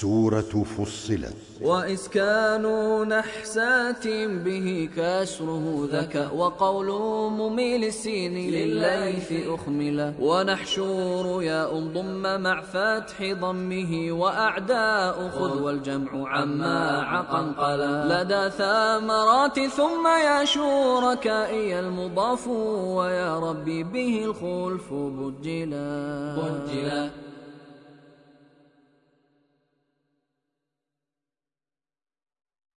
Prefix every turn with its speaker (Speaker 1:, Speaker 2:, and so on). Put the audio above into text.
Speaker 1: سورة فصلت.
Speaker 2: وإسكان نحسات به كسره ذكاء وقول مميل السين لليث أخملا ونحشور يا ضم مع فتح ضمه وأعداء خذ والجمع عما عقنقلا. لدى ثمرات ثم يا شركائي المضاف ويا ربي به الخلف بجلا.
Speaker 3: بجلا.